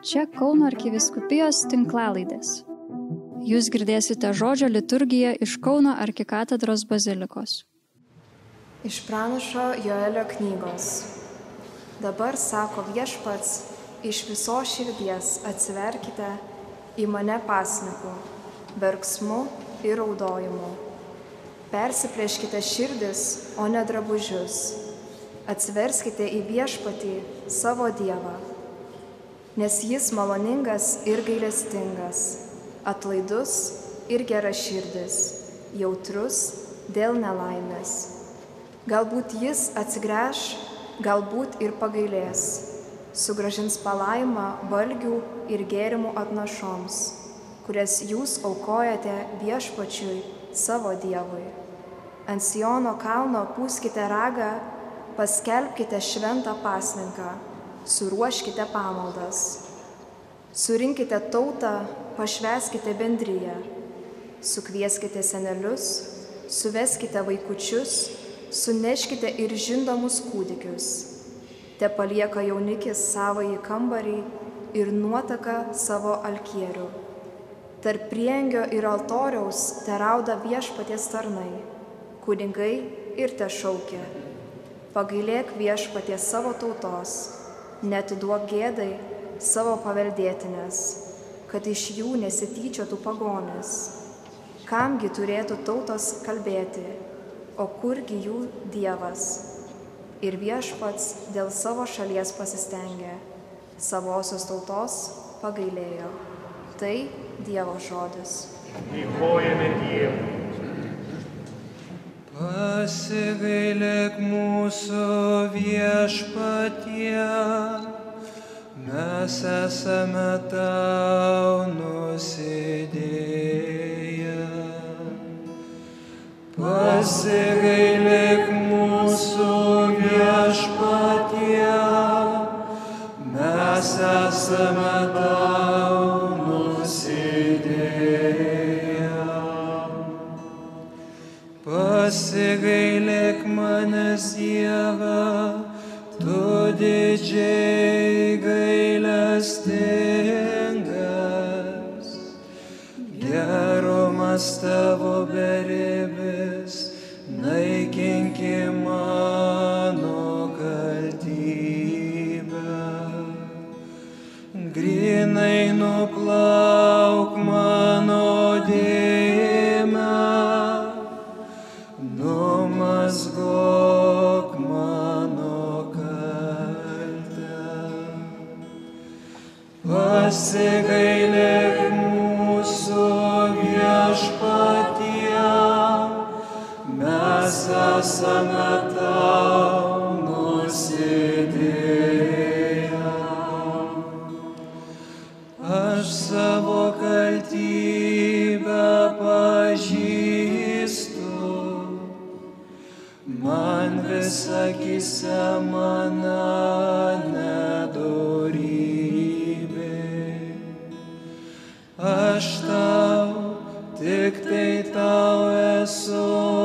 Čia Kauno arkiviskupijos tinklalaidės. Jūs girdėsite žodžio liturgiją iš Kauno arkikatedros bazilikos. Iš pranašo Joelio knygos. Dabar sako viešpats, iš viso širdies atsiverkite į mane pasniku, verksmu ir raudojimu. Persiplėškite širdis, o ne drabužius. Atsiverskite į viešpatį savo Dievą nes jis maloningas ir gailestingas, atlaidus ir geraširdis, jautrus dėl nelaimės. Galbūt jis atsigręš, galbūt ir pagailės, sugražins palaimą valgių ir gėrimų atnašoms, kurias jūs aukojate viešpačiui savo Dievui. Ant Siono kalno pūskite ragą, paskelbkite šventą pasninką suruoškite pamaldas, surinkite tautą, pašveskite bendryje, sukvieskite senelius, suveskite vaikučius, suneškite ir žindomus kūdikius. Te palieka jaunikis savo į kambarį ir nuotaka savo alkierių. Tarp priengio ir altoriaus te rauda viešpaties tarnai, kunigai ir te šaukia. Pagailėk viešpaties savo tautos netiduok gėdai savo paveldėtinės, kad iš jų nesityčiotų pagonis. Kamgi turėtų tautos kalbėti, o kurgi jų Dievas? Ir viešpats dėl savo šalies pasistengė, savosios tautos pagailėjo. Tai Dievo žodis. Dėkojame Dievui. Pasigailėk mūsų viešpatie, mes esame tau nusidėję. Pasigailėk mūsų viešpatie, mes esame tau pasigailėk manęs Dieve, tu didžiai gailestingas, gerumas tavo beribis, naikinki mano kaltybę, grinai nuplauk Pasigailėk mūsų viešpatie, mes esame tau nusidėję. Aš savo kaltybę pažįstu, man visakise mano tai tau esu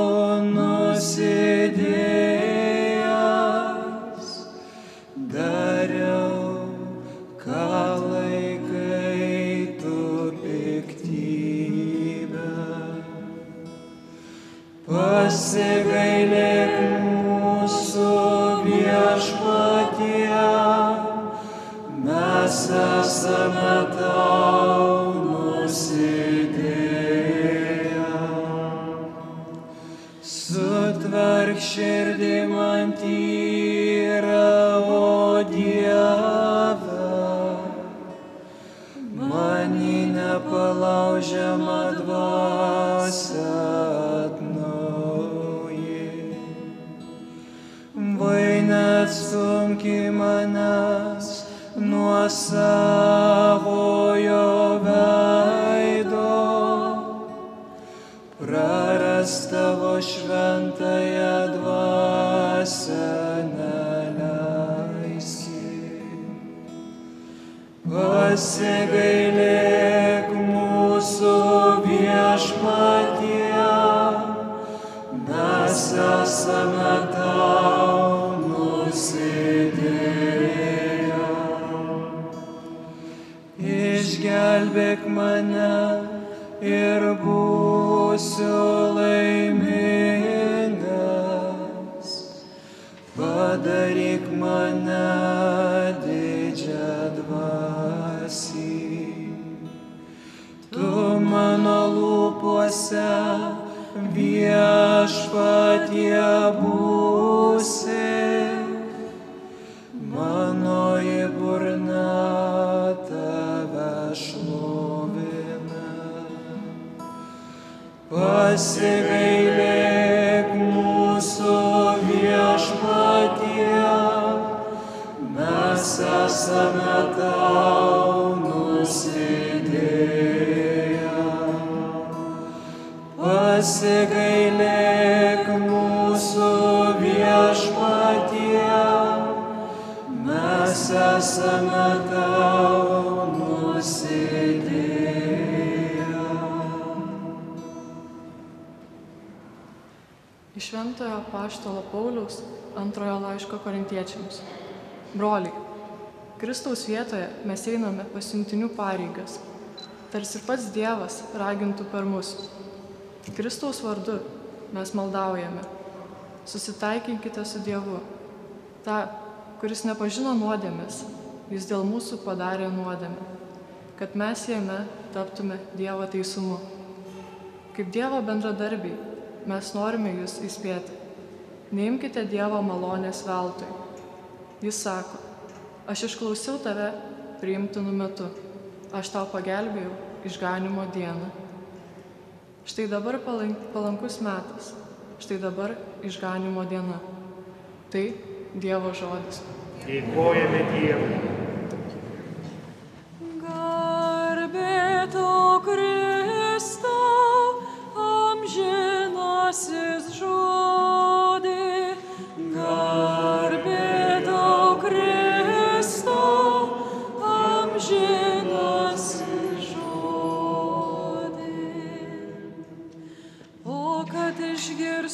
o Pasigailėk mūsų viešpatie, mes esame tau nusidėję. išgelbėk mane ir būsiu laimingas. Padaryk lūpose viešpatie būsi. Mano į burną tave šlovina. Pasigailėk Iš Šventojo Paštalo Pauliaus antrojo laiško korintiečiams. Broliai, Kristaus vietoje mes einame pasiuntinių pareigas, tarsi ir pats Dievas ragintų per mus. Kristaus vardu mes maldaujame. Susitaikinkite su Dievu. Ta, kuris nepažino nuodėmės, jis dėl mūsų padarė nuodėmę, kad mes jame taptume Dievo teisumu. Kaip Dievo bendradarbiai, mes norime jūs įspėti. Neimkite Dievo malonės veltui. Jis sako, aš išklausiau tave priimtinu metu, aš tau pagelbėjau išganimo dieną. Štai dabar palank- palankus metas, štai dabar išganimo diena. Tai Dievo žodis. Dėkojame Dievui.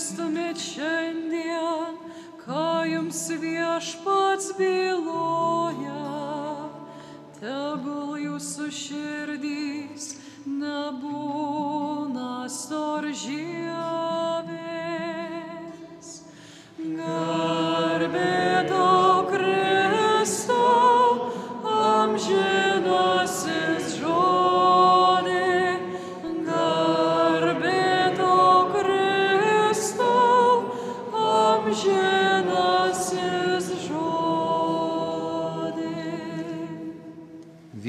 Išgirstumėt šiandien, ką jums viešpats byloja,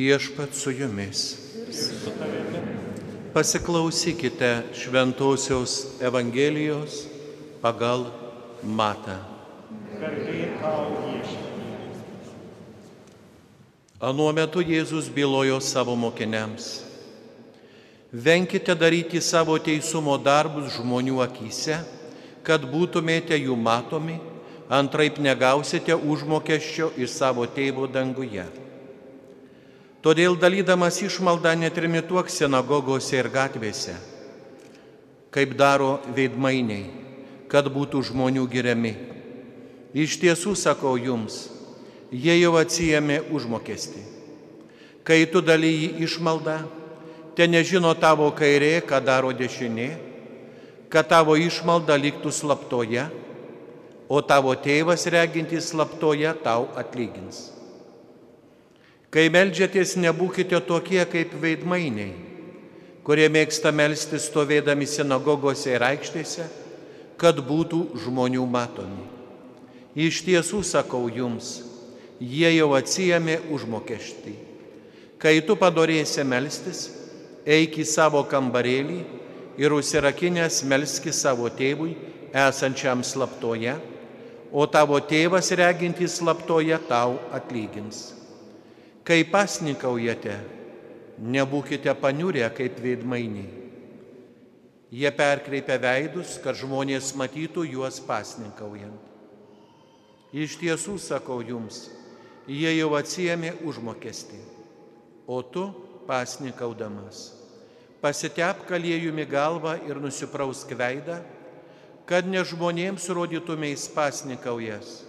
Viešpat su jumis. Pasiklausykite Šventojios Evangelijos pagal Matą. Anuo metu Jėzus bylojo savo mokiniams. Venkite daryti savo teisumo darbus žmonių akise, kad būtumėte jų matomi, antraip negausite užmokesčio iš savo tėvo danguje. Todėl dalydamas išmaldą netrimituok sinagogose ir gatvėse, kaip daro veidmainiai, kad būtų žmonių giriami. Iš tiesų sakau jums, jie jau atsijėmė užmokestį. Kai tu dalyji išmaldą, te nežino tavo kairė, ką daro dešinė, kad tavo išmalda liktų slaptoje, o tavo tėvas regintis slaptoje tau atlygins. Kai melžiatės, nebūkite tokie kaip veidmainiai, kurie mėgsta melstis stovėdami sinagogose ir aikštėse, kad būtų žmonių matomi. Iš tiesų sakau jums, jie jau atsijėmė užmokestį. Kai tu padorėsi melstis, eik į savo kambarėlį ir užsirakinęs melski savo tėvui esančiam slaptoje, o tavo tėvas regintis slaptoje tau atlygins. Kai pasnikaujate, nebūkite paniurę kaip veidmainiai. Jie perkreipia veidus, kad žmonės matytų juos pasninkaujant. Iš tiesų sakau jums, jie jau atsijėmė užmokestį, o tu pasnikaudamas. Pasitep kalėjumi galvą ir nusiprausk veidą, kad ne žmonėms rodytumės pasnikaujas,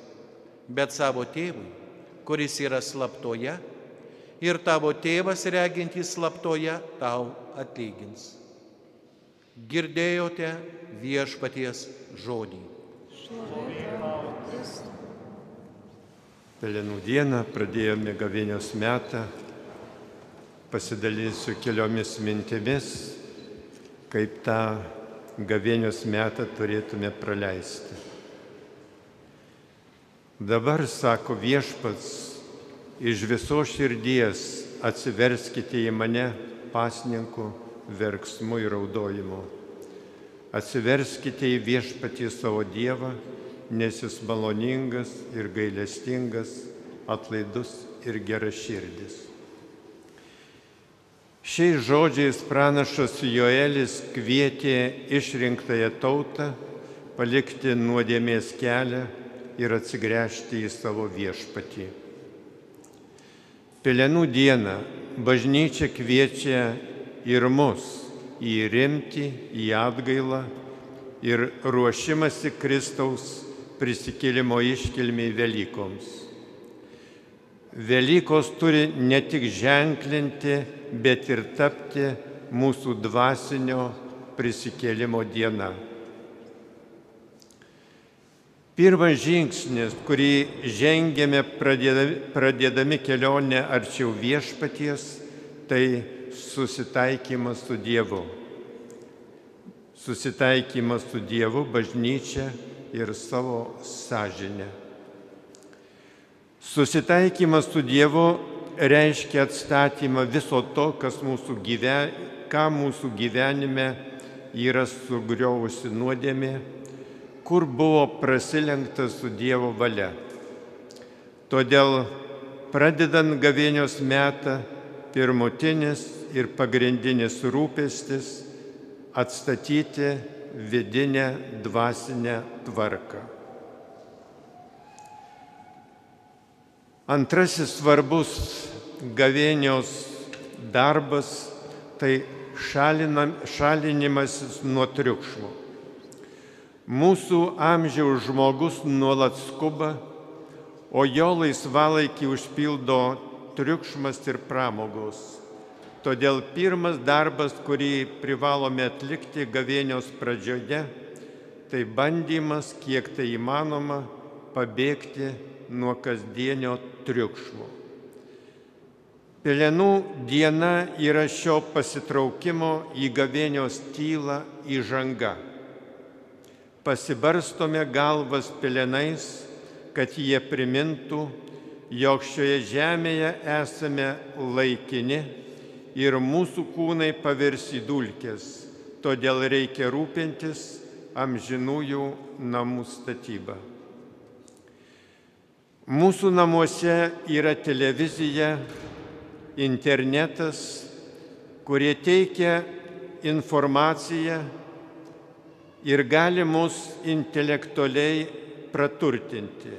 bet savo tėvui, kuris yra slaptoje ir tavo tėvas regintys slaptoje tau atlygins. Girdėjote viešpaties žodį. Pelenų dieną pradėjome gavėnios metą, pasidalinsiu keliomis mintimis, kaip tą gavėnios metą turėtume praleisti. Dabar, sako viešpats, iš viso širdies atsiverskite į mane pasninkų verksmų ir raudojimu. Atsiverskite į viešpatį savo Dievą nes jis maloningas ir gailestingas, atlaidus ir geraširdis. Šiais žodžiais pranašas Joelis kvietė išrinktąją tautą palikti nuodėmės kelią ir atsigręžti į savo viešpatį. Pelenų dieną bažnyčia kviečia ir mus į rimtį, į atgailą ir ruošimasi Kristaus prisikėlimo iškilmiai Velykoms. Velykos turi ne tik ženklinti, bet ir tapti mūsų dvasinio prisikėlimo diena. Pirmas žingsnis, kurį žengėme pradėdami, pradėdami kelionę arčiau viešpaties, tai susitaikymas su Dievu. Susitaikymas su Dievu bažnyčia ir savo sąžinę. Susitaikymas su Dievu reiškia atstatymą viso to, kas mūsų, gyven, ką mūsų gyvenime yra sugriovusi nuodėmė, kur buvo prasilenkta su Dievo valia. Todėl pradedant gavėnios metą, pirmutinis ir pagrindinis rūpestis atstatyti vidinę dvasinę tvarką. Antrasis svarbus gavėnios darbas tai šalinimasis nuo triukšmo. Mūsų amžiaus žmogus nuolat skuba, o jo laisvalaikį užpildo triukšmas ir pramogos. Todėl pirmas darbas, kurį privalome atlikti gavėnios pradžioje, tai bandymas, kiek tai įmanoma, pabėgti nuo kasdienio triukšmo. Pelenų diena yra šio pasitraukimo į gavėnios tylą įžanga. Pasibarstome galvas pelenais, kad jie primintų, jog šioje žemėje esame laikini ir mūsų kūnai pavirs į dulkes, todėl reikia rūpintis amžinųjų namų statybą. Mūsų namuose yra televizija, internetas, kurie teikia informaciją ir gali mus intelektualiai praturtinti,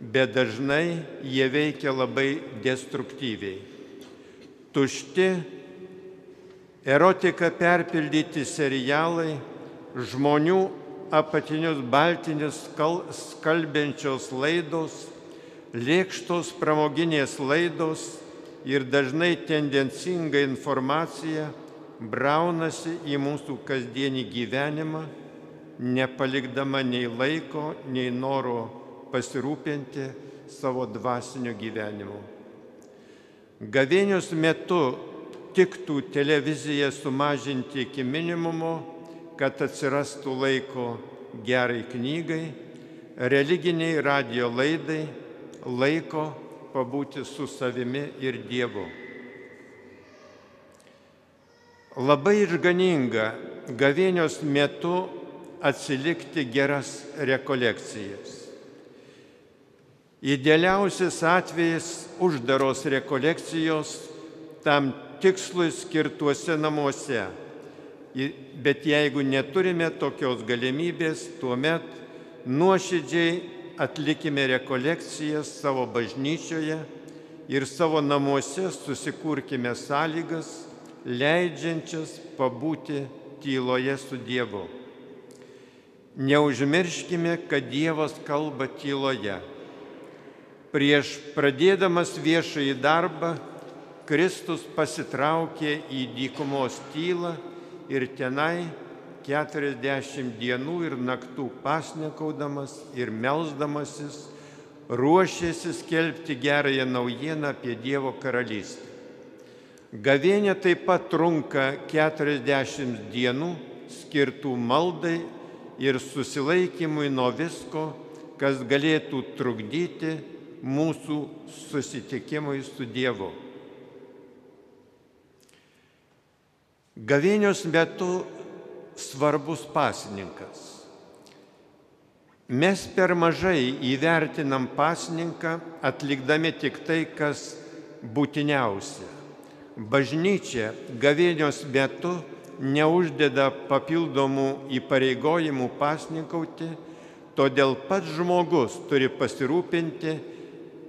bet dažnai jie veikia labai destruktyviai. Tušti, erotika perpildyti serialai, žmonių apatinius baltinius skalbiančios laidos, lėkštos pramoginės laidos ir dažnai tendencinga informacija braunasi į mūsų kasdienį gyvenimą, nepalikdama nei laiko, nei noro pasirūpinti savo dvasiniu gyvenimu. Gavėnios metu tiktų televiziją sumažinti iki minimumo, kad atsirastų laiko gerai knygai, religiniai radio laidai, laiko pabūti su savimi ir Dievu. Labai išganinga gavėnios metu atsilikti geras rekolekcijas. Idealiausias atvejis uždaros rekolekcijos tam tikslui skirtuose namuose. Bet jeigu neturime tokios galimybės, tuomet nuoširdžiai atlikime rekolekcijas savo bažnyčioje ir savo namuose susikurkime sąlygas, leidžiančias pabūti tyloje su Dievu. Neužmirškime, kad Dievas kalba tyloje Prieš pradėdamas viešąjį darbą Kristus pasitraukė į dykumos tylą ir tenai 40 dienų ir naktų pasnikaudamas ir melzdamasis ruošėsi skelbti gerąją naujieną apie Dievo karalystę. Gavėnė taip pat trunka 40 dienų skirtų maldai ir susilaikymui nuo visko, kas galėtų trukdyti mūsų susitikimui su Dievu. Gavėnios metu svarbus pasininkas. Mes per mažai įvertinam pasininką, atlikdami tik tai, kas būtiniausia. Bažnyčia gavėnios metu neuždeda papildomų įpareigojimų pasninkauti, todėl pats žmogus turi pasirūpinti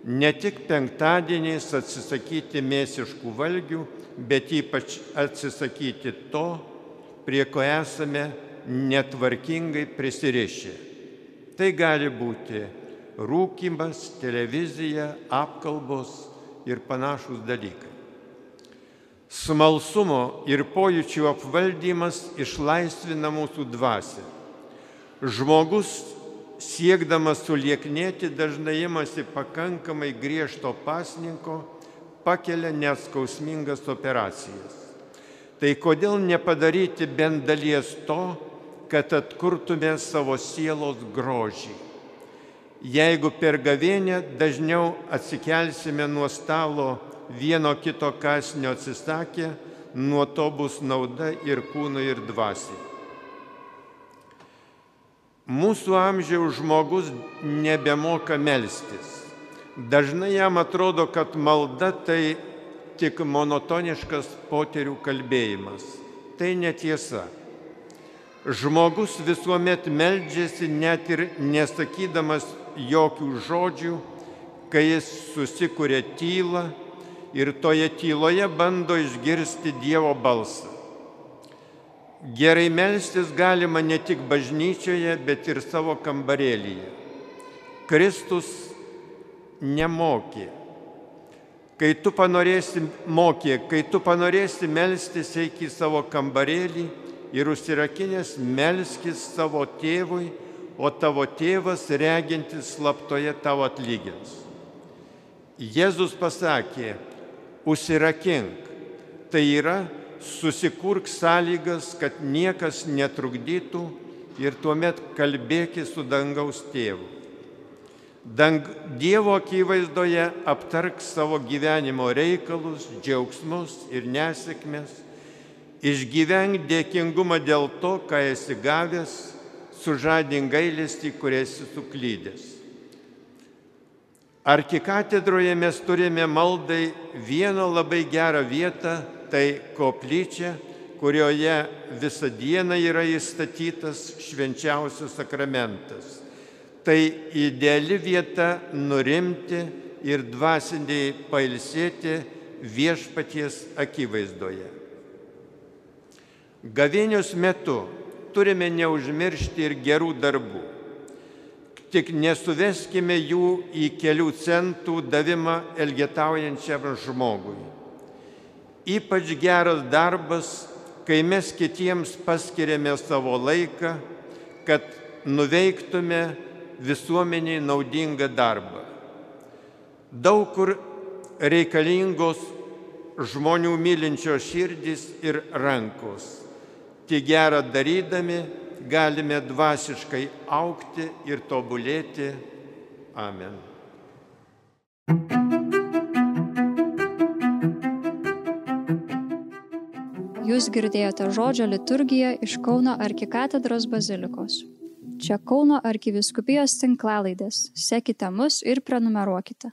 ne tik penktadieniais atsisakyti mėsiškų valgių, bet ypač atsisakyti to, prie ko esame netvarkingai prisirišę. Tai gali būti rūkimas, televizija, apkalbos ir panašus dalykai. Smalsumo ir pojūčių apvaldymas išlaisvina mūsų dvasę. Žmogus siekdamas sulieknėti dažnai imasi pakankamai griežto pasninko, pakelia neskausmingas operacijas. Tai kodėl nepadaryti bent dalies to, kad atkurtume savo sielos grožį? Jeigu per gavėnę dažniau atsikelsime nuo stalo vieno kito kasnio atsisakę, nuo to bus nauda ir kūnui, ir dvasiai. Mūsų amžiaus žmogus nebemoka melstis. Dažnai jam atrodo, kad malda tai tik monotoniškas poterių kalbėjimas. Tai netiesa. Žmogus visuomet meldžiasi net ir nesakydamas jokių žodžių, kai jis susikūrė tylą ir toje tyloje bando išgirsti Dievo balsą. Gerai melstis galima ne tik bažnyčioje, bet ir savo kambarėlyje. Kristus nemokė. Kai tu panorėsi, mokė, kai tu panorėsi melstis, eik į savo kambarėlį ir užsirakinęs melskis savo tėvui, o tavo tėvas regintis slaptoje tavo atlygins. Jėzus pasakė, užsirakink. Tai yra, susikurk sąlygas, kad niekas netrukdytų ir tuomet kalbėki su dangaus tėvu. Dang, dievo akivaizdoje aptark savo gyvenimo reikalus, džiaugsmus ir nesėkmes, išgyvenk dėkingumą dėl to, ką esi gavęs, sužadink gailestį, kur esi suklydęs. Arkikatedroje mes turime maldai vieną labai gerą vietą, tai koplyčia, kurioje visą dieną yra įstatytas švenčiausias sakramentas. Tai ideali vieta nurimti ir dvasiniai pailsėti viešpaties akivaizdoje. Gavėnios metu turime neužmiršti ir gerų darbų tik nesuveskime jų į kelių centų davimą elgetaujančiam žmogui. Ypač geras darbas, kai mes kitiems paskiriame savo laiką, kad nuveiktume visuomeniai naudingą darbą. Daug kur reikalingos žmonių mylinčios širdys ir rankos. Tik gerą darydami galime dvasiškai aukti ir tobulėti. Amen. Jūs girdėjote žodžio liturgiją iš Kauno arkikatedros bazilikos. Čia Kauno arkiviskupijos tinklalaidės. Sekite mus ir prenumeruokite.